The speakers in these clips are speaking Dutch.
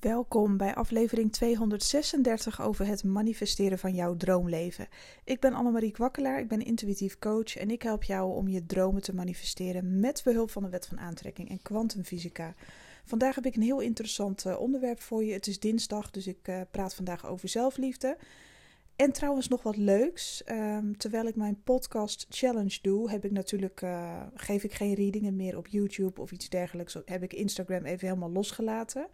Welkom bij aflevering 236 over het manifesteren van jouw droomleven. Ik ben Annemarie Kwakkelaar, ik ben intuïtief coach en ik help jou om je dromen te manifesteren met behulp van de wet van aantrekking en kwantumfysica. Vandaag heb ik een heel interessant eh, onderwerp voor je. Het is dinsdag, dus ik uh, praat vandaag over zelfliefde. En trouwens nog wat leuks. Um, terwijl ik mijn podcast challenge doe, heb ik natuurlijk, uh, geef ik geen readingen meer op YouTube of iets dergelijks. Heb ik Instagram even helemaal losgelaten.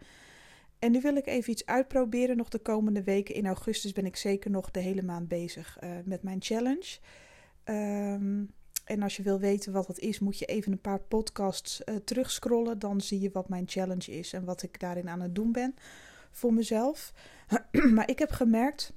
En nu wil ik even iets uitproberen. Nog de komende weken in augustus ben ik zeker nog de hele maand bezig uh, met mijn challenge. Um, en als je wil weten wat dat is, moet je even een paar podcasts uh, terugscrollen. Dan zie je wat mijn challenge is en wat ik daarin aan het doen ben voor mezelf. maar ik heb gemerkt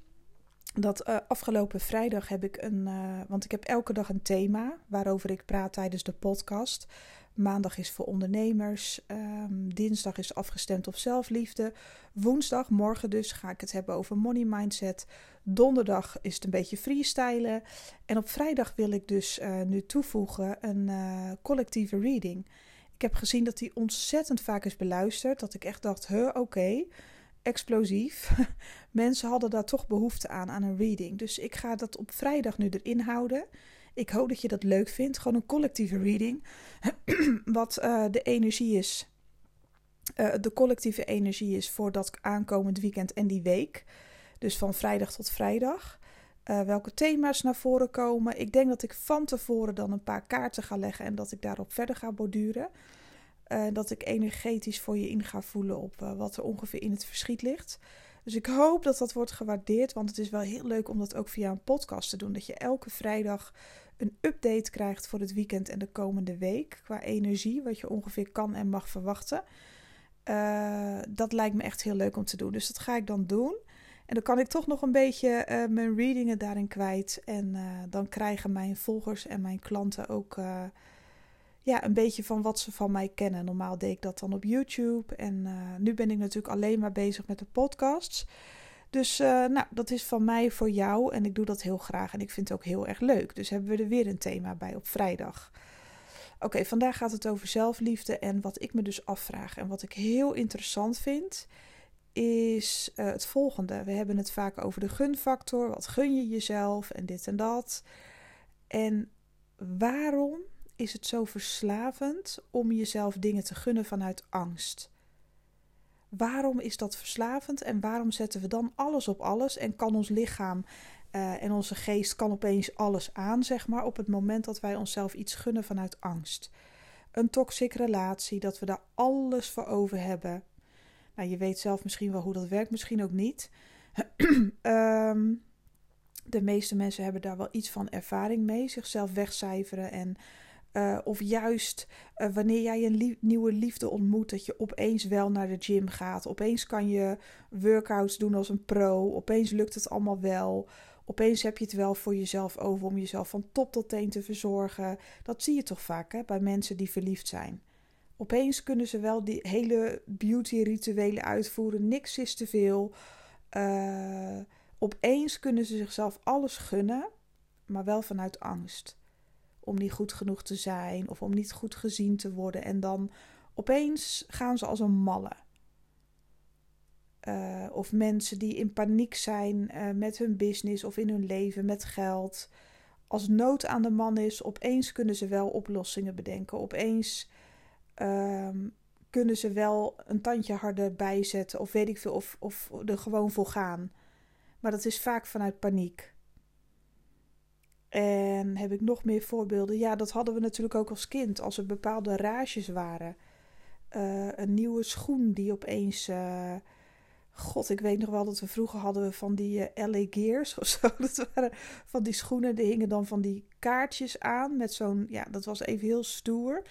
dat uh, afgelopen vrijdag heb ik een. Uh, want ik heb elke dag een thema waarover ik praat tijdens de podcast. Maandag is voor ondernemers. Um, dinsdag is afgestemd op zelfliefde. Woensdag, morgen dus, ga ik het hebben over money mindset. Donderdag is het een beetje freestylen. En op vrijdag wil ik dus uh, nu toevoegen een collectieve reading. Ik heb gezien dat die ontzettend vaak is beluisterd. Dat ik echt dacht, huh, oké, explosief. Mensen hadden daar toch behoefte aan, aan een reading. Dus ik ga dat op vrijdag nu erin houden. Ik hoop dat je dat leuk vindt. Gewoon een collectieve reading. Wat uh, de energie is. Uh, de collectieve energie is voor dat aankomend weekend en die week. Dus van vrijdag tot vrijdag. Uh, welke thema's naar voren komen. Ik denk dat ik van tevoren dan een paar kaarten ga leggen en dat ik daarop verder ga borduren. Uh, dat ik energetisch voor je in ga voelen op uh, wat er ongeveer in het verschiet ligt. Dus ik hoop dat dat wordt gewaardeerd, want het is wel heel leuk om dat ook via een podcast te doen. Dat je elke vrijdag een update krijgt voor het weekend en de komende week qua energie, wat je ongeveer kan en mag verwachten. Uh, dat lijkt me echt heel leuk om te doen. Dus dat ga ik dan doen. En dan kan ik toch nog een beetje mijn readingen daarin kwijt. En dan krijgen mijn volgers en mijn klanten ook ja, een beetje van wat ze van mij kennen. Normaal deed ik dat dan op YouTube. En nu ben ik natuurlijk alleen maar bezig met de podcasts. Dus uh, nou, dat is van mij voor jou en ik doe dat heel graag en ik vind het ook heel erg leuk. Dus hebben we er weer een thema bij op vrijdag. Oké, vandaag gaat het over zelfliefde en wat ik me dus afvraag en wat ik heel interessant vind is uh, het volgende. We hebben het vaak over de gunfactor. Wat gun je jezelf en dit en dat. En waarom is het zo verslavend om jezelf dingen te gunnen vanuit angst? Waarom is dat verslavend en waarom zetten we dan alles op alles en kan ons lichaam uh, en onze geest kan opeens alles aan, zeg maar, op het moment dat wij onszelf iets gunnen vanuit angst? Een toxic relatie, dat we daar alles voor over hebben. Nou, je weet zelf misschien wel hoe dat werkt, misschien ook niet. um, de meeste mensen hebben daar wel iets van ervaring mee, zichzelf wegcijferen en uh, of juist uh, wanneer jij een nieuwe liefde ontmoet, dat je opeens wel naar de gym gaat. Opeens kan je workouts doen als een pro. Opeens lukt het allemaal wel. Opeens heb je het wel voor jezelf over om jezelf van top tot teen te verzorgen. Dat zie je toch vaak hè, bij mensen die verliefd zijn. Opeens kunnen ze wel die hele beauty-rituelen uitvoeren. Niks is te veel. Uh, opeens kunnen ze zichzelf alles gunnen, maar wel vanuit angst om niet goed genoeg te zijn of om niet goed gezien te worden. En dan opeens gaan ze als een malle. Uh, of mensen die in paniek zijn uh, met hun business of in hun leven, met geld. Als nood aan de man is, opeens kunnen ze wel oplossingen bedenken. Opeens uh, kunnen ze wel een tandje harder bijzetten of weet ik veel, of, of er gewoon voor gaan. Maar dat is vaak vanuit paniek. En heb ik nog meer voorbeelden? Ja, dat hadden we natuurlijk ook als kind. Als er bepaalde rages waren. Uh, een nieuwe schoen die opeens. Uh, God, ik weet nog wel dat we vroeger hadden we van die uh, LA Gears of zo. Dat waren van die schoenen. Die hingen dan van die kaartjes aan. Met zo'n. Ja, dat was even heel stoer.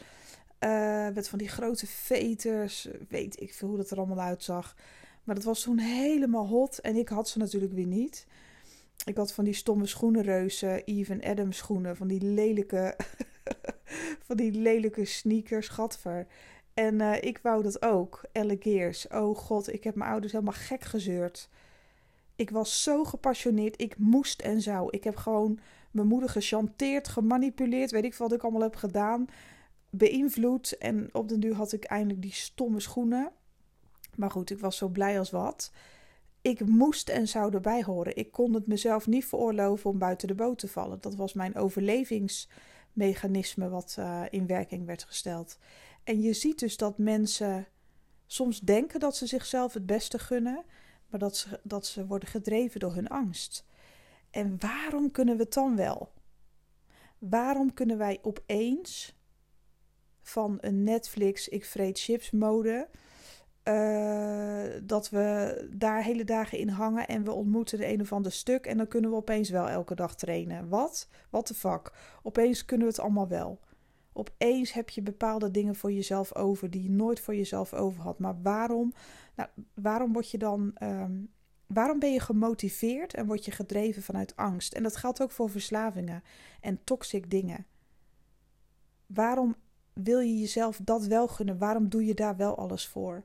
met van die grote veters. Weet ik veel hoe dat er allemaal uitzag. Maar dat was toen helemaal hot. En ik had ze natuurlijk weer niet. Ik had van die stomme schoenenreuzen, Even Adams schoenen, van die lelijke, van die lelijke sneakers, gatver. En uh, ik wou dat ook, Gears. Oh god, ik heb mijn ouders helemaal gek gezeurd. Ik was zo gepassioneerd, ik moest en zou. Ik heb gewoon mijn moeder gechanteerd, gemanipuleerd, weet ik wat ik allemaal heb gedaan. Beïnvloed en op den duur had ik eindelijk die stomme schoenen. Maar goed, ik was zo blij als wat. Ik moest en zou erbij horen. Ik kon het mezelf niet veroorloven om buiten de boot te vallen. Dat was mijn overlevingsmechanisme wat uh, in werking werd gesteld. En je ziet dus dat mensen soms denken dat ze zichzelf het beste gunnen, maar dat ze, dat ze worden gedreven door hun angst. En waarom kunnen we het dan wel? Waarom kunnen wij opeens van een Netflix ik vreet chips mode uh, dat we daar hele dagen in hangen en we ontmoeten de een of ander stuk en dan kunnen we opeens wel elke dag trainen. Wat? Wat de fuck? Opeens kunnen we het allemaal wel. Opeens heb je bepaalde dingen voor jezelf over die je nooit voor jezelf over had. Maar waarom? Nou, waarom word je dan. Um, waarom ben je gemotiveerd en word je gedreven vanuit angst? En dat geldt ook voor verslavingen en toxic dingen. Waarom wil je jezelf dat wel gunnen? Waarom doe je daar wel alles voor?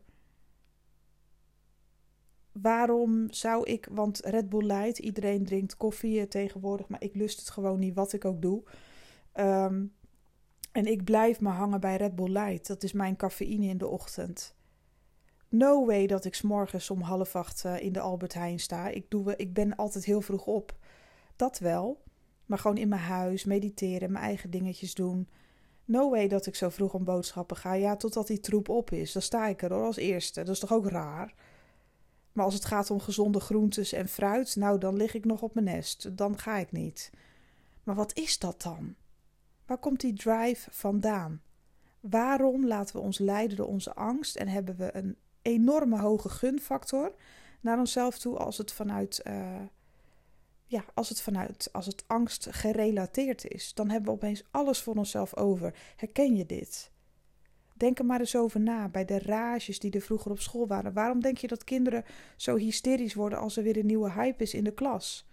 Waarom zou ik, want Red Bull Light, iedereen drinkt koffie tegenwoordig, maar ik lust het gewoon niet wat ik ook doe. Um, en ik blijf maar hangen bij Red Bull Light. Dat is mijn cafeïne in de ochtend. No way dat ik s'morgens om half acht uh, in de Albert Heijn sta. Ik, doe, ik ben altijd heel vroeg op. Dat wel. Maar gewoon in mijn huis, mediteren, mijn eigen dingetjes doen. No way dat ik zo vroeg om boodschappen ga. Ja, totdat die troep op is. Dan sta ik er hoor, als eerste. Dat is toch ook raar? Maar als het gaat om gezonde groentes en fruit, nou dan lig ik nog op mijn nest. Dan ga ik niet. Maar wat is dat dan? Waar komt die drive vandaan? Waarom laten we ons leiden door onze angst en hebben we een enorme hoge gunfactor naar onszelf toe als het vanuit, uh, ja, als het vanuit, als het angst gerelateerd is? Dan hebben we opeens alles voor onszelf over. Herken je dit? Denk er maar eens over na bij de rages die er vroeger op school waren. Waarom denk je dat kinderen zo hysterisch worden als er weer een nieuwe hype is in de klas?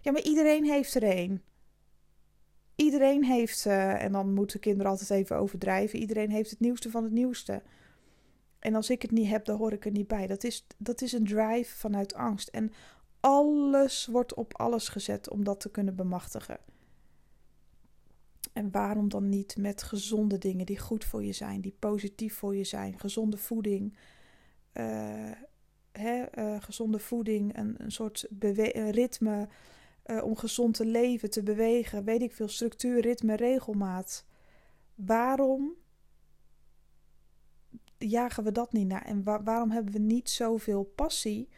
Ja, maar iedereen heeft er een. Iedereen heeft, uh, en dan moeten kinderen altijd even overdrijven, iedereen heeft het nieuwste van het nieuwste. En als ik het niet heb, dan hoor ik er niet bij. Dat is, dat is een drive vanuit angst. En alles wordt op alles gezet om dat te kunnen bemachtigen. En waarom dan niet met gezonde dingen die goed voor je zijn, die positief voor je zijn? Gezonde voeding, uh, hè, uh, gezonde voeding, een, een soort een ritme om gezond te leven, te bewegen, weet ik veel, structuur, ritme, regelmaat. Waarom jagen we dat niet naar? En wa waarom hebben we niet zoveel passie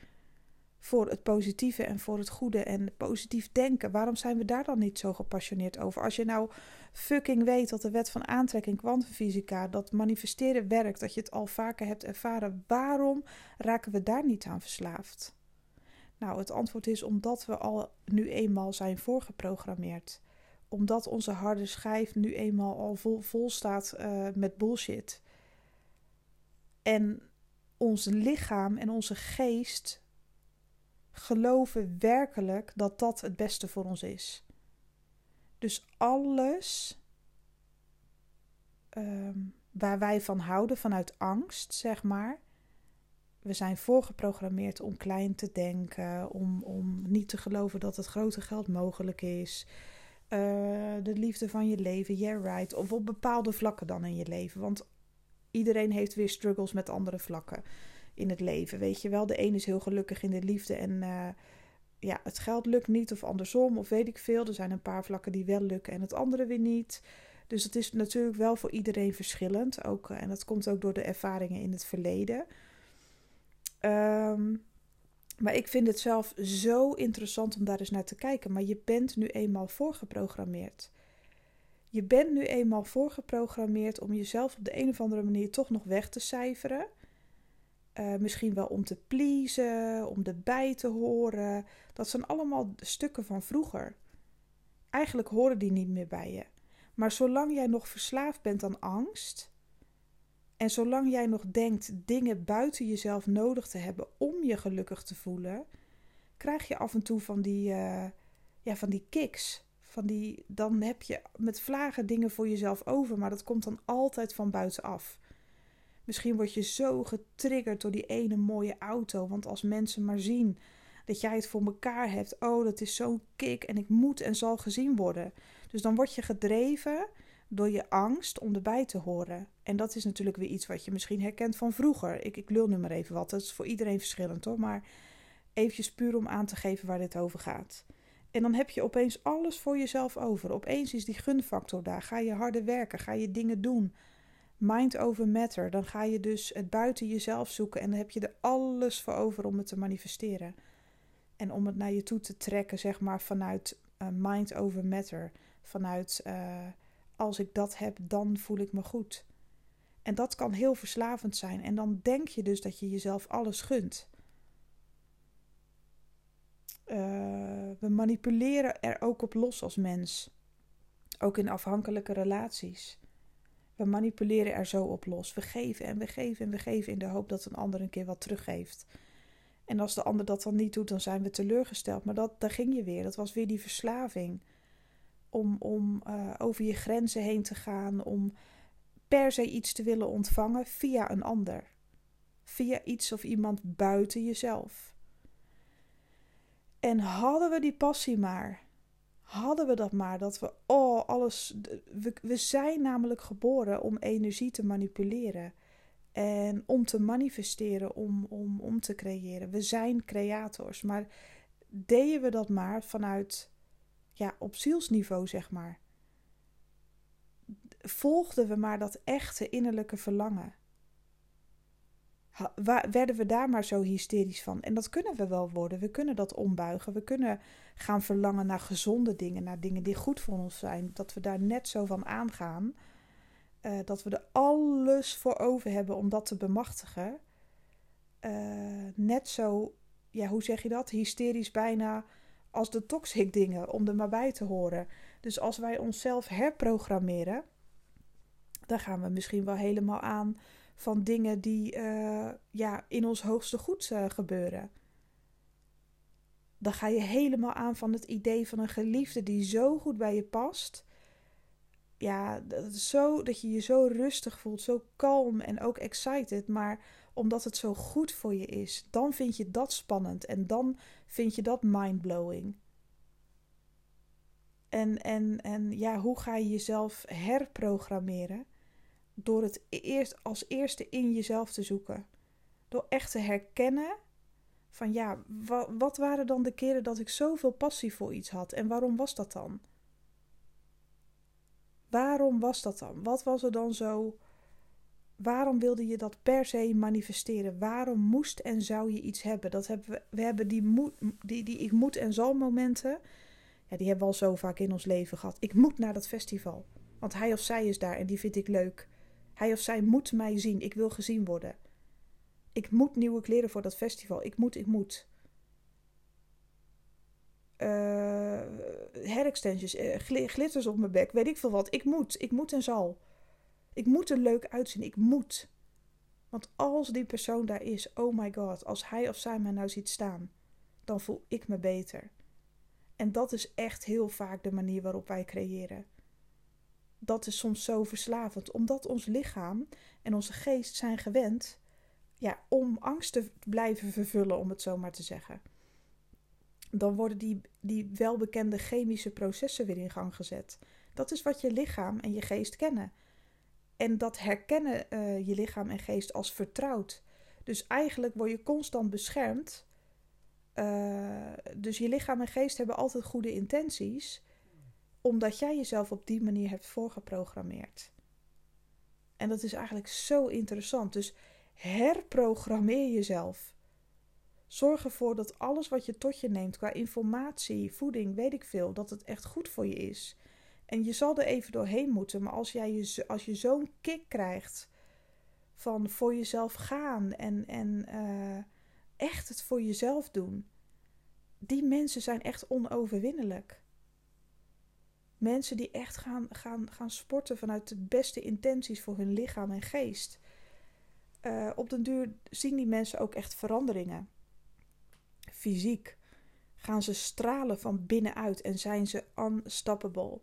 voor het positieve en voor het goede en positief denken. Waarom zijn we daar dan niet zo gepassioneerd over? Als je nou fucking weet dat de wet van aantrekking, kwantumfysica, dat manifesteren werkt, dat je het al vaker hebt ervaren, waarom raken we daar niet aan verslaafd? Nou, het antwoord is omdat we al nu eenmaal zijn voorgeprogrammeerd. Omdat onze harde schijf nu eenmaal al vol, vol staat uh, met bullshit. En ons lichaam en onze geest geloven werkelijk dat dat het beste voor ons is. Dus alles um, waar wij van houden, vanuit angst, zeg maar. We zijn voorgeprogrammeerd om klein te denken, om, om niet te geloven dat het grote geld mogelijk is. Uh, de liefde van je leven, yeah right. Of op bepaalde vlakken dan in je leven. Want iedereen heeft weer struggles met andere vlakken in het leven. Weet je wel, de een is heel gelukkig in de liefde en uh, ja, het geld lukt niet of andersom of weet ik veel. Er zijn een paar vlakken die wel lukken en het andere weer niet. Dus het is natuurlijk wel voor iedereen verschillend. Ook, eh, en dat komt ook door de ervaringen in het verleden. Um, maar ik vind het zelf zo interessant om daar eens naar te kijken. Maar je bent nu eenmaal voorgeprogrammeerd. Je bent nu eenmaal voorgeprogrammeerd om jezelf op de een of andere manier toch nog weg te cijferen. Uh, misschien wel om te pleasen, om erbij te horen. Dat zijn allemaal stukken van vroeger. Eigenlijk horen die niet meer bij je. Maar zolang jij nog verslaafd bent aan angst. En zolang jij nog denkt dingen buiten jezelf nodig te hebben om je gelukkig te voelen, krijg je af en toe van die, uh, ja, van die kicks. Van die, dan heb je met vlagen dingen voor jezelf over, maar dat komt dan altijd van buitenaf. Misschien word je zo getriggerd door die ene mooie auto. Want als mensen maar zien dat jij het voor elkaar hebt. Oh, dat is zo'n kick en ik moet en zal gezien worden. Dus dan word je gedreven door je angst om erbij te horen. En dat is natuurlijk weer iets wat je misschien herkent van vroeger. Ik, ik lul nu maar even wat. Dat is voor iedereen verschillend hoor. Maar eventjes puur om aan te geven waar dit over gaat. En dan heb je opeens alles voor jezelf over. Opeens is die gunfactor daar. Ga je harder werken, ga je dingen doen. Mind over matter. Dan ga je dus het buiten jezelf zoeken en dan heb je er alles voor over om het te manifesteren. En om het naar je toe te trekken, zeg maar, vanuit uh, mind over matter. Vanuit uh, als ik dat heb, dan voel ik me goed. En dat kan heel verslavend zijn. En dan denk je dus dat je jezelf alles gunt. Uh, we manipuleren er ook op los als mens. Ook in afhankelijke relaties. We manipuleren er zo op los. We geven en we geven en we geven in de hoop dat een ander een keer wat teruggeeft. En als de ander dat dan niet doet, dan zijn we teleurgesteld. Maar dat, daar ging je weer. Dat was weer die verslaving. Om, om uh, over je grenzen heen te gaan. Om per se iets te willen ontvangen via een ander. Via iets of iemand buiten jezelf. En hadden we die passie maar. Hadden we dat maar. Dat we, oh, alles. We, we zijn namelijk geboren om energie te manipuleren. En om te manifesteren, om, om, om te creëren. We zijn creators. Maar deden we dat maar vanuit, ja, op zielsniveau, zeg maar. Volgden we maar dat echte innerlijke verlangen werden we daar maar zo hysterisch van. En dat kunnen we wel worden. We kunnen dat ombuigen. We kunnen gaan verlangen naar gezonde dingen, naar dingen die goed voor ons zijn. Dat we daar net zo van aangaan. Uh, dat we er alles voor over hebben om dat te bemachtigen. Uh, net zo, ja, hoe zeg je dat? Hysterisch bijna als de toxic dingen, om er maar bij te horen. Dus als wij onszelf herprogrammeren, dan gaan we misschien wel helemaal aan van dingen die uh, ja, in ons hoogste goed gebeuren. Dan ga je helemaal aan van het idee van een geliefde die zo goed bij je past. Ja, dat, is zo, dat je je zo rustig voelt, zo kalm en ook excited. Maar omdat het zo goed voor je is, dan vind je dat spannend en dan vind je dat mindblowing. En, en, en ja, hoe ga je jezelf herprogrammeren? door het eerst als eerste in jezelf te zoeken. Door echt te herkennen van ja, wat, waren dan de keren dat ik zoveel passie voor iets had en waarom was dat dan? Waarom was dat dan? Wat was er dan zo? Waarom wilde je dat per se manifesteren? Waarom moest en zou je iets hebben? Dat hebben we, we hebben die, moed, die, die ik moet en zal momenten. Ja, die hebben we al zo vaak in ons leven gehad. Ik moet naar dat festival. Want hij of zij is daar en die vind ik leuk. Hij of zij moet mij zien. Ik wil gezien worden. Ik moet nieuwe kleren voor dat festival. Ik moet, ik moet. Uh, hair extensions, uh, glitters op mijn bek, weet ik veel wat. Ik moet, ik moet en zal. Ik moet er leuk uitzien. Ik moet. Want als die persoon daar is, oh my god, als hij of zij mij nou ziet staan, dan voel ik me beter. En dat is echt heel vaak de manier waarop wij creëren dat is soms zo verslavend, omdat ons lichaam en onze geest zijn gewend ja, om angst te blijven vervullen, om het zo maar te zeggen. Dan worden die, die welbekende chemische processen weer in gang gezet. Dat is wat je lichaam en je geest kennen. En dat herkennen uh, je lichaam en geest als vertrouwd. Dus eigenlijk word je constant beschermd. Uh, dus je lichaam en geest hebben altijd goede intenties omdat jij jezelf op die manier hebt voorgeprogrammeerd. En dat is eigenlijk zo interessant. Dus herprogrammeer jezelf. Zorg ervoor dat alles wat je tot je neemt, qua informatie, voeding, weet ik veel, dat het echt goed voor je is. En je zal er even doorheen moeten, maar als, jij je, als je zo'n kick krijgt van voor jezelf gaan en, en uh, echt het voor jezelf doen, die mensen zijn echt onoverwinnelijk. Mensen die echt gaan, gaan, gaan sporten vanuit de beste intenties voor hun lichaam en geest. Uh, op den duur zien die mensen ook echt veranderingen. Fysiek gaan ze stralen van binnenuit en zijn ze unstoppable.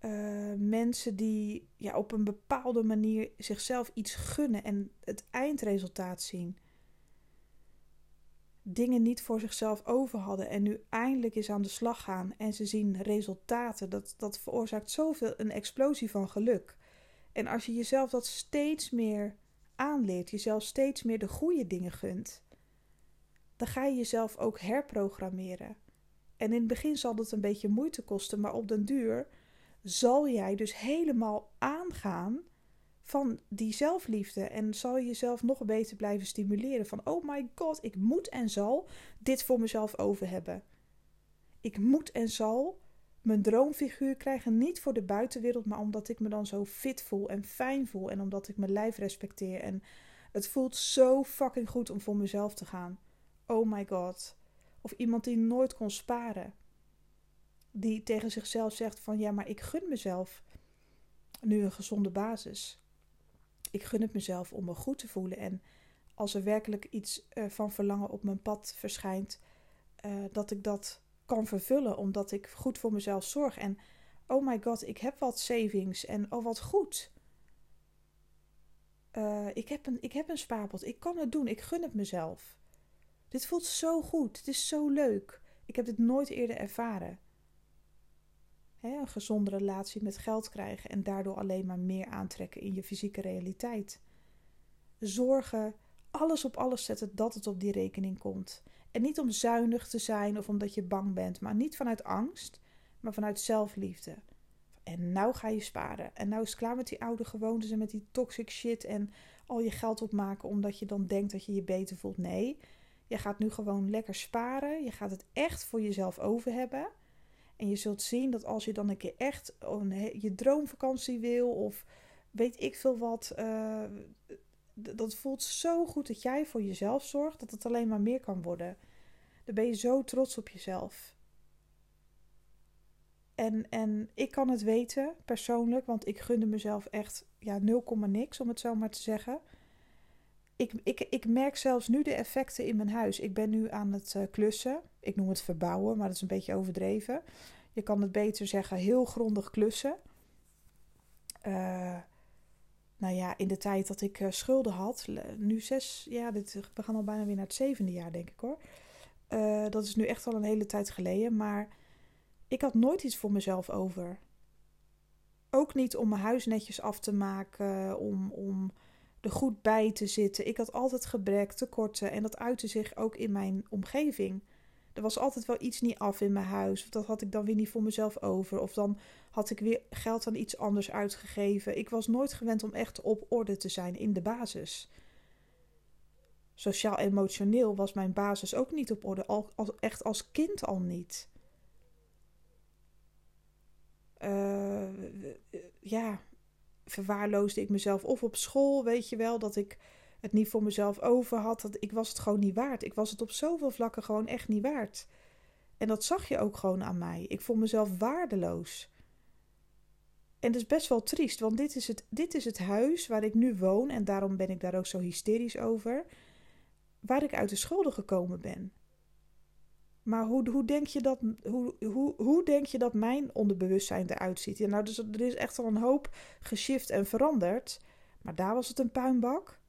Uh, mensen die ja, op een bepaalde manier zichzelf iets gunnen en het eindresultaat zien. dingen niet voor zichzelf over hadden en nu eindelijk eens aan de slag gaan en ze zien resultaten, dat, dat veroorzaakt zoveel een explosie van geluk. En als je jezelf dat steeds meer aanleert, jezelf steeds meer de goede dingen gunt, dan ga je jezelf ook herprogrammeren. En in het begin zal dat een beetje moeite kosten, maar op den duur zal jij dus helemaal aangaan van die zelfliefde. En zal je jezelf nog beter blijven stimuleren. Van oh my god, ik moet en zal dit voor mezelf over hebben. Ik moet en zal mijn droomfiguur krijgen. Niet voor de buitenwereld, maar omdat ik me dan zo fit voel en fijn voel. En omdat ik mijn lijf respecteer. En het voelt zo fucking goed om voor mezelf te gaan. Oh my god. Of iemand die nooit kon sparen. Die tegen zichzelf zegt van ja, maar ik gun mezelf nu een gezonde basis ik gun het mezelf om me goed te voelen. En als er werkelijk iets uh, van verlangen op mijn pad verschijnt, uh, dat ik dat kan vervullen, omdat ik goed voor mezelf zorg. En oh my god, ik heb wat savings en oh wat goed. Uh, ik, heb een, ik heb een spaarpot, ik kan het doen, ik gun het mezelf. Dit voelt zo goed, het is zo leuk. Ik heb dit nooit eerder ervaren een gezonde relatie met geld krijgen en daardoor alleen maar meer aantrekken in je fysieke realiteit. Zorgen, alles op alles zetten dat het op die rekening komt. En niet om zuinig te zijn of omdat je bang bent, maar niet vanuit angst, maar vanuit zelfliefde. En nou ga je sparen. En nou is het klaar met die oude gewoontes en met die toxic shit en al je geld opmaken omdat je dan denkt dat je je beter voelt. Nee, je gaat nu gewoon lekker sparen. Je gaat het echt voor jezelf over hebben. En je zult zien dat als je dan een keer echt je droomvakantie wil of weet ik veel wat. Uh, dat voelt zo goed dat jij voor jezelf zorgt dat het alleen maar meer kan worden. Dan ben je zo trots op jezelf. En, en ik kan het weten persoonlijk, want ik gunde mezelf echt ja, 0, niks om het zo maar te zeggen. Ik, ik, ik merk zelfs nu de effecten in mijn huis. Ik ben nu aan het uh, klussen. Ik noem het verbouwen, maar dat is een beetje overdreven. Je kan het beter zeggen heel grondig klussen. Uh, nou ja, in de tijd dat ik uh, schulden had, nu zes, ja, we gaan al bijna weer naar het zevende jaar, denk ik hoor. Uh, dat is nu echt al een hele tijd geleden, maar ik had nooit iets voor mezelf over. Ook niet om mijn huis netjes af te maken, om, om er goed bij te zitten. Ik had altijd gebrek, tekorten en dat uitte zich ook in mijn omgeving. Er was altijd wel iets niet af in mijn huis. Of dat had ik dan weer niet voor mezelf over. Of dan had ik weer geld aan iets anders uitgegeven. Ik was nooit gewend om echt op orde te zijn in de basis. Sociaal-emotioneel was mijn basis ook niet op orde. Al, echt als kind al niet. Uh, ja, verwaarloosde ik mezelf of op school, weet je wel, dat ik het niet voor mezelf over had. Dat, ik was het gewoon niet waard. Ik was het op zoveel vlakken gewoon echt niet waard. En dat zag je ook gewoon aan mij. Ik vond mezelf waardeloos. En dat is best wel triest, want dit is, het, dit is het huis waar ik nu woon. En daarom ben ik daar ook zo hysterisch over. Waar ik uit de schulden gekomen ben. Maar hoe, hoe, denk je dat, hoe, hoe, hoe denk je dat mijn onderbewustzijn eruit ziet? Ja, nou, dus er is echt al een hoop geshift en veranderd. Maar daar was het een puinbak.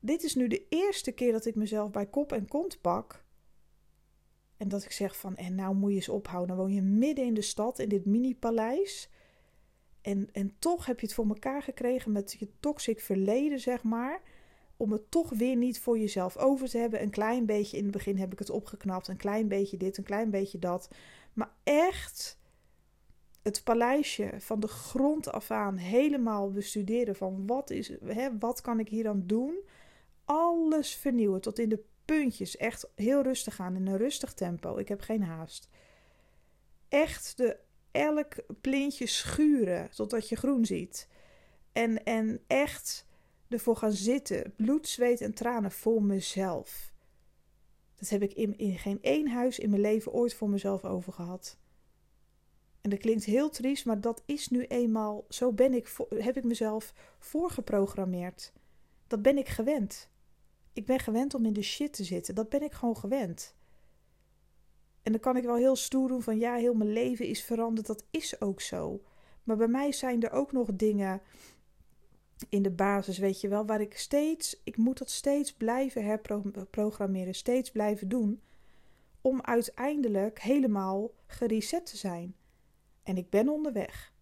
Dit is nu de eerste keer dat ik mezelf bij kop en kont pak. En dat ik zeg van, en nou moet je eens ophouden. Dan woon je midden in de stad, in dit mini-paleis. En, en toch heb je het voor elkaar gekregen met je toxic verleden, zeg maar. Om het toch weer niet voor jezelf over te hebben. Een klein beetje, in het begin heb ik het opgeknapt. Een klein beetje dit, een klein beetje dat. Maar echt het paleisje van de grond af aan helemaal bestuderen van wat, is, hè, wat kan ik hier aan doen alles vernieuwen tot in de puntjes. Echt heel rustig aan in een rustig tempo. Ik heb geen haast. Echt de, elk plintje schuren totdat je groen ziet. En, en echt ervoor gaan zitten. Bloed, zweet en tranen voor mezelf. Dat heb ik in, in geen één huis in mijn leven ooit voor mezelf over gehad. En dat klinkt heel triest, maar dat is nu eenmaal. Zo ben ik, heb ik mezelf voorgeprogrammeerd. Dat ben ik gewend. Ik ben gewend om in de shit te zitten. Dat ben ik gewoon gewend. En dan kan ik wel heel stoer doen van ja, heel mijn leven is veranderd. Dat is ook zo. Maar bij mij zijn er ook nog dingen in de basis, weet je wel, waar ik steeds, ik moet dat steeds blijven herprogrammeren, steeds blijven doen, om uiteindelijk helemaal gereset te zijn. En ik ben onderweg.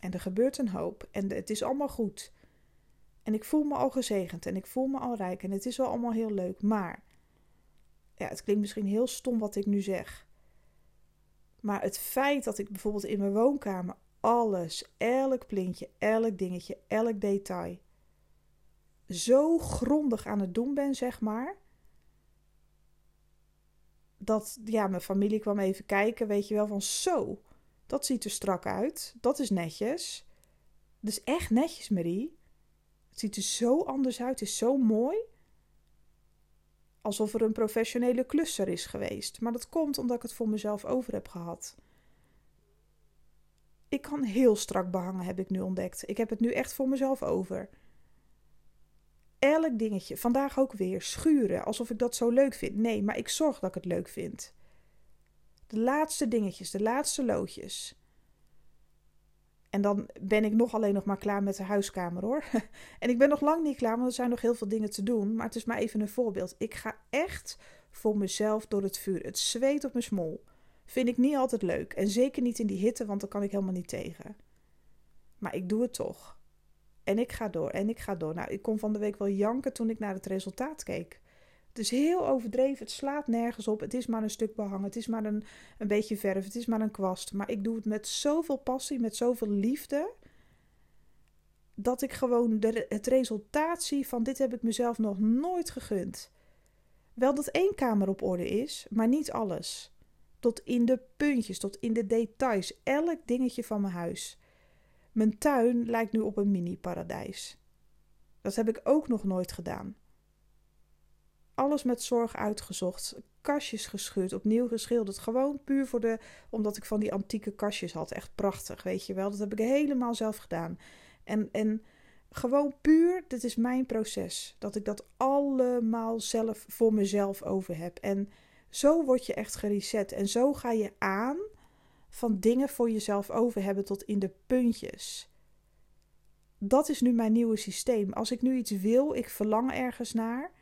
En er gebeurt een hoop. En het is allemaal goed. En ik voel me al gezegend en ik voel me al rijk en het is wel allemaal heel leuk. Maar, ja, het klinkt misschien heel stom wat ik nu zeg. Maar het feit dat ik bijvoorbeeld in mijn woonkamer alles, elk plintje, elk dingetje, elk detail zo grondig aan het doen ben, zeg maar. Dat ja, mijn familie kwam even kijken, weet je wel, van zo, dat ziet er strak uit, dat is netjes. Dus echt netjes, Marie. Het ziet er zo anders uit, het is zo mooi. Alsof er een professionele klusser is geweest. Maar dat komt omdat ik het voor mezelf over heb gehad. Ik kan heel strak behangen, heb ik nu ontdekt. Ik heb het nu echt voor mezelf over. Elk dingetje, vandaag ook weer, schuren, alsof ik dat zo leuk vind. Nee, maar ik zorg dat ik het leuk vind. De laatste dingetjes, de laatste loodjes. En dan ben ik nog alleen nog maar klaar met de huiskamer hoor. en ik ben nog lang niet klaar, want er zijn nog heel veel dingen te doen. Maar het is maar even een voorbeeld. Ik ga echt voor mezelf door het vuur. Het zweet op mijn smol. Vind ik niet altijd leuk. En zeker niet in die hitte, want dan kan ik helemaal niet tegen. Maar ik doe het toch. En ik ga door en ik ga door. Nou, ik kon van de week wel janken toen ik naar het resultaat keek. Het is heel overdreven. Het slaat nergens op. Het is maar een stuk behangen. Het is maar een, een beetje verf. Het is maar een kwast. Maar ik doe het met zoveel passie, met zoveel liefde. Dat ik gewoon de, het resultaat zie van dit heb ik mezelf nog nooit gegund. Wel dat één kamer op orde is, maar niet alles. Tot in de puntjes, tot in de details. Elk dingetje van mijn huis. Mijn tuin lijkt nu op een mini-paradijs. Dat heb ik ook nog nooit gedaan alles met zorg uitgezocht. Kastjes gescheurd, opnieuw geschilderd. Gewoon puur voor de. Omdat ik van die antieke kastjes had. Echt prachtig, weet je wel. Dat heb ik helemaal zelf gedaan. En, en gewoon puur, dit is mijn proces. Dat ik dat allemaal zelf voor mezelf over heb. En zo word je echt gereset. En zo ga je aan van dingen voor jezelf over hebben tot in de puntjes. Dat is nu mijn nieuwe systeem. Als ik nu iets wil, ik verlang ergens naar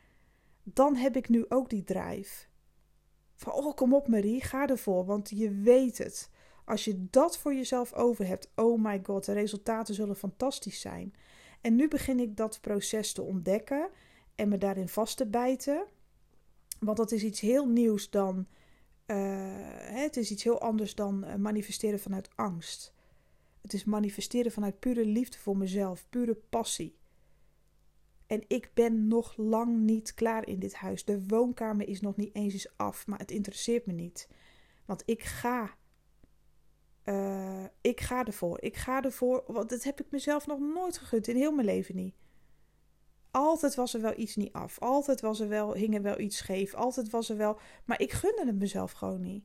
dan heb ik nu ook die drive. Van, oh, kom op Marie, ga ervoor, want je weet het. Als je dat voor jezelf over hebt, oh my god, de resultaten zullen fantastisch zijn. En nu begin ik dat proces te ontdekken en me daarin vast te bijten. Want dat is iets heel nieuws dan. Uh, het is iets heel anders dan eh, manifesteren vanuit angst. Het is manifesteren vanuit pure liefde voor mezelf, pure passie. En ik ben nog lang niet klaar in dit huis. De woonkamer is nog niet eens af, maar het interesseert me niet. Want ik ga. Uh, ik ga ervoor. Ik ga ervoor. Want dat heb ik mezelf nog nooit gegund. In heel mijn leven niet. Altijd was er wel iets niet af. Altijd was er wel, hing er wel iets scheef. Altijd was er wel. Maar ik gunde het mezelf gewoon niet.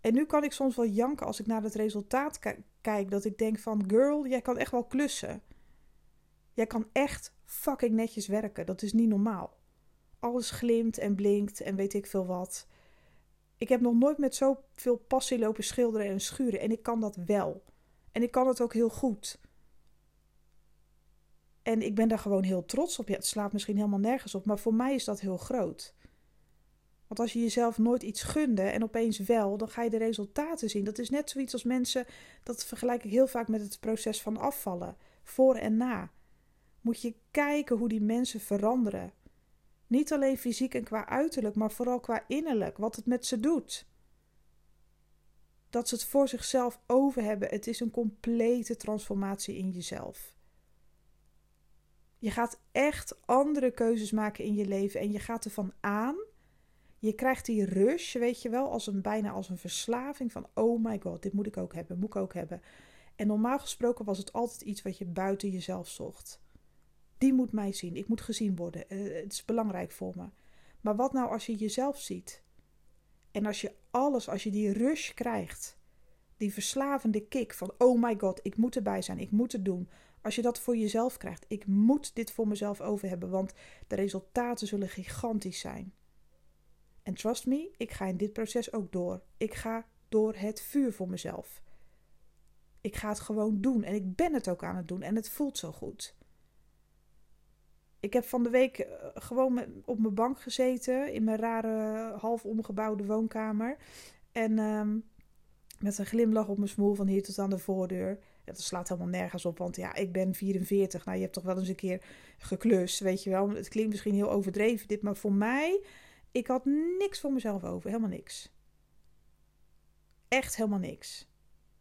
En nu kan ik soms wel janken als ik naar het resultaat kijk. Dat ik denk van, girl, jij kan echt wel klussen. Jij kan echt fucking netjes werken. Dat is niet normaal. Alles glimt en blinkt en weet ik veel wat. Ik heb nog nooit met zoveel passie lopen schilderen en schuren. En ik kan dat wel. En ik kan het ook heel goed. En ik ben daar gewoon heel trots op. Ja, het slaat misschien helemaal nergens op, maar voor mij is dat heel groot. Want als je jezelf nooit iets gunde en opeens wel, dan ga je de resultaten zien. Dat is net zoiets als mensen, dat vergelijk ik heel vaak met het proces van afvallen, voor en na moet je kijken hoe die mensen veranderen. Niet alleen fysiek en qua uiterlijk, maar vooral qua innerlijk, wat het met ze doet. Dat ze het voor zichzelf over hebben. Het is een complete transformatie in jezelf. Je gaat echt andere keuzes maken in je leven en je gaat ervan aan. Je krijgt die rush, weet je wel, als een, bijna als een verslaving van oh my god, dit moet ik ook hebben, moet ik ook hebben. En normaal gesproken was het altijd iets wat je buiten jezelf zocht. Die moet mij zien. Ik moet gezien worden. Uh, het is belangrijk voor me. Maar wat nou als je jezelf ziet? En als je alles, als je die rush krijgt, die verslavende kick van oh my god, ik moet erbij zijn, ik moet het doen. Als je dat voor jezelf krijgt, ik moet dit voor mezelf over hebben, want de resultaten zullen gigantisch zijn. En trust me, ik ga in dit proces ook door. Ik ga door het vuur voor mezelf. Ik ga het gewoon doen en ik ben het ook aan het doen en het voelt zo goed. Ik heb van de week eh, gewoon op mijn bank gezeten in mijn rare half omgebouwde woonkamer. En ehm, met een glimlach op mijn smoel van hier tot aan de voordeur. Dat slaat helemaal nergens op, want ja, ik ben 44. Nou, je hebt toch wel eens een keer geklust, weet je wel. Het klinkt misschien heel overdreven dit, maar voor mij, ik had niks voor mezelf over. Helemaal niks. Echt helemaal niks.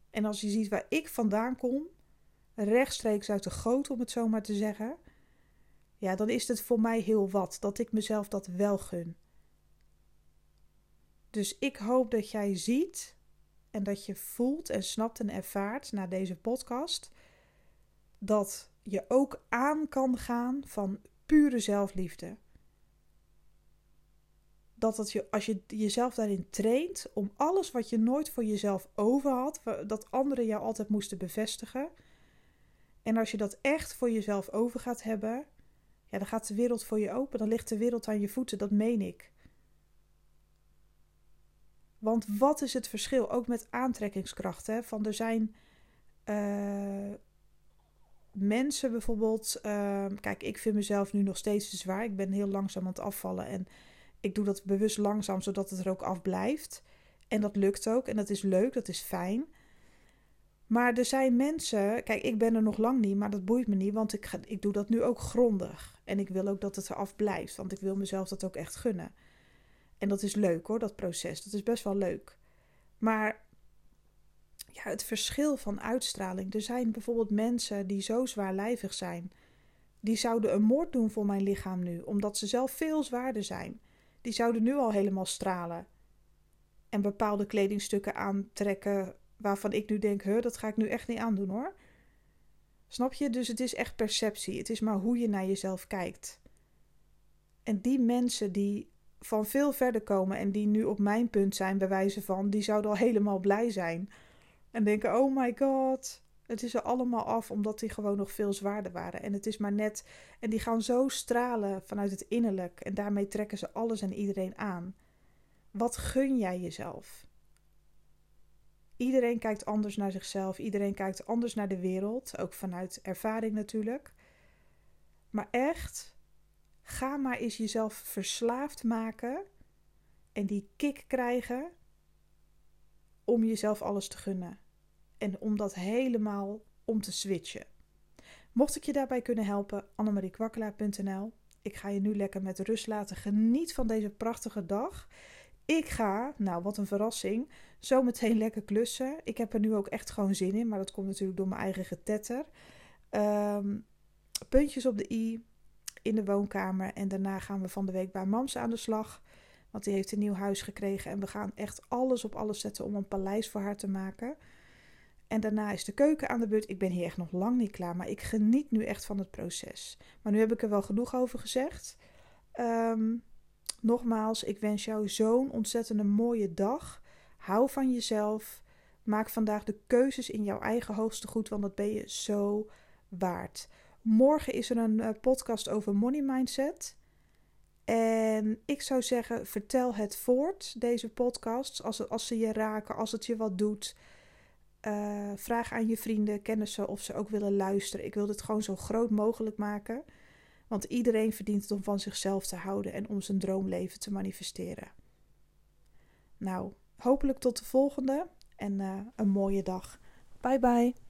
En als je ziet waar ik vandaan kom, rechtstreeks uit de goot om het zo maar te zeggen, ja, dan is het voor mij heel wat dat ik mezelf dat wel gun. Dus ik hoop dat jij ziet en dat je voelt en snapt en ervaart na deze podcast dat je ook aan kan gaan van pure zelfliefde. Dat je, als je jezelf daarin traint om alles wat je nooit voor jezelf over had, dat anderen jou altijd moesten bevestigen. En als je dat echt voor jezelf over gaat hebben, ja, dan gaat de wereld voor je open. Dan ligt de wereld aan je voeten, dat meen ik. Want wat is het verschil, ook met aantrekkingskracht? Hè? Van er zijn uh, mensen bijvoorbeeld. Uh, kijk, ik vind mezelf nu nog steeds te zwaar. Ik ben heel langzaam aan het afvallen. En ik doe dat bewust langzaam, zodat het er ook afblijft. En dat lukt ook. En dat is leuk, dat is fijn. Maar er zijn mensen, kijk, ik ben er nog lang niet, maar dat boeit me niet, want ik, ik doe dat nu ook grondig. En ik wil ook dat het eraf blijft, want ik wil mezelf dat ook echt gunnen. En dat is leuk hoor, dat proces. Dat is best wel leuk. Maar ja, het verschil van uitstraling. Er zijn bijvoorbeeld mensen die zo zwaarlijvig zijn. Die zouden een moord doen voor mijn lichaam nu, omdat ze zelf veel zwaarder zijn. Die zouden nu al helemaal stralen. En bepaalde kledingstukken aantrekken waarvan ik nu denk, dat ga ik nu echt niet aandoen hoor. Snap je? Dus het is echt perceptie. Het is maar hoe je naar jezelf kijkt. En die mensen die van veel verder komen en die nu op mijn punt zijn, bij wijze van, die zouden al helemaal blij zijn. En denken: oh my god, het is er allemaal af, omdat die gewoon nog veel zwaarder waren. En het is maar net. En die gaan zo stralen vanuit het innerlijk. En daarmee trekken ze alles en iedereen aan. Wat gun jij jezelf? Iedereen kijkt anders naar zichzelf. Iedereen kijkt anders naar de wereld. Ook vanuit ervaring natuurlijk. Maar echt, ga maar eens jezelf verslaafd maken. En die kick krijgen. Om jezelf alles te gunnen. En om dat helemaal om te switchen. Mocht ik je daarbij kunnen helpen, annemariekwakkelaar.nl. Ik ga je nu lekker met rust laten. Geniet van deze prachtige dag. Ik ga, nou wat een verrassing, zo meteen lekker klussen. Ik heb er nu ook echt gewoon zin in, maar dat komt natuurlijk door mijn eigen getetter. Um, puntjes op de i in de woonkamer en daarna gaan we van de week bij Mams aan de slag. Want die heeft een nieuw huis gekregen en we gaan echt alles op alles zetten om een paleis voor haar te maken. En daarna is de keuken aan de beurt. Ik ben hier echt nog lang niet klaar, maar ik geniet nu echt van het proces. Maar nu heb ik er wel genoeg over gezegd. Um, Nogmaals, ik wens jou zo'n ontzettende mooie dag. Hou van jezelf. Maak vandaag de keuzes in jouw eigen hoogste goed, want dat ben je zo waard. Morgen is er een eh, podcast over money mindset. En ik zou zeggen, vertel het voort, deze podcasts, als, als ze je raken, als het je wat doet. Uh, vraag aan je vrienden, kennissen of ze ook willen luisteren. Ik wil dit gewoon zo groot mogelijk maken. Want iedereen verdient het om van zichzelf te houden en om zijn droomleven te manifesteren. Nou, hopelijk tot de volgende en uh, een mooie dag. Bye bye.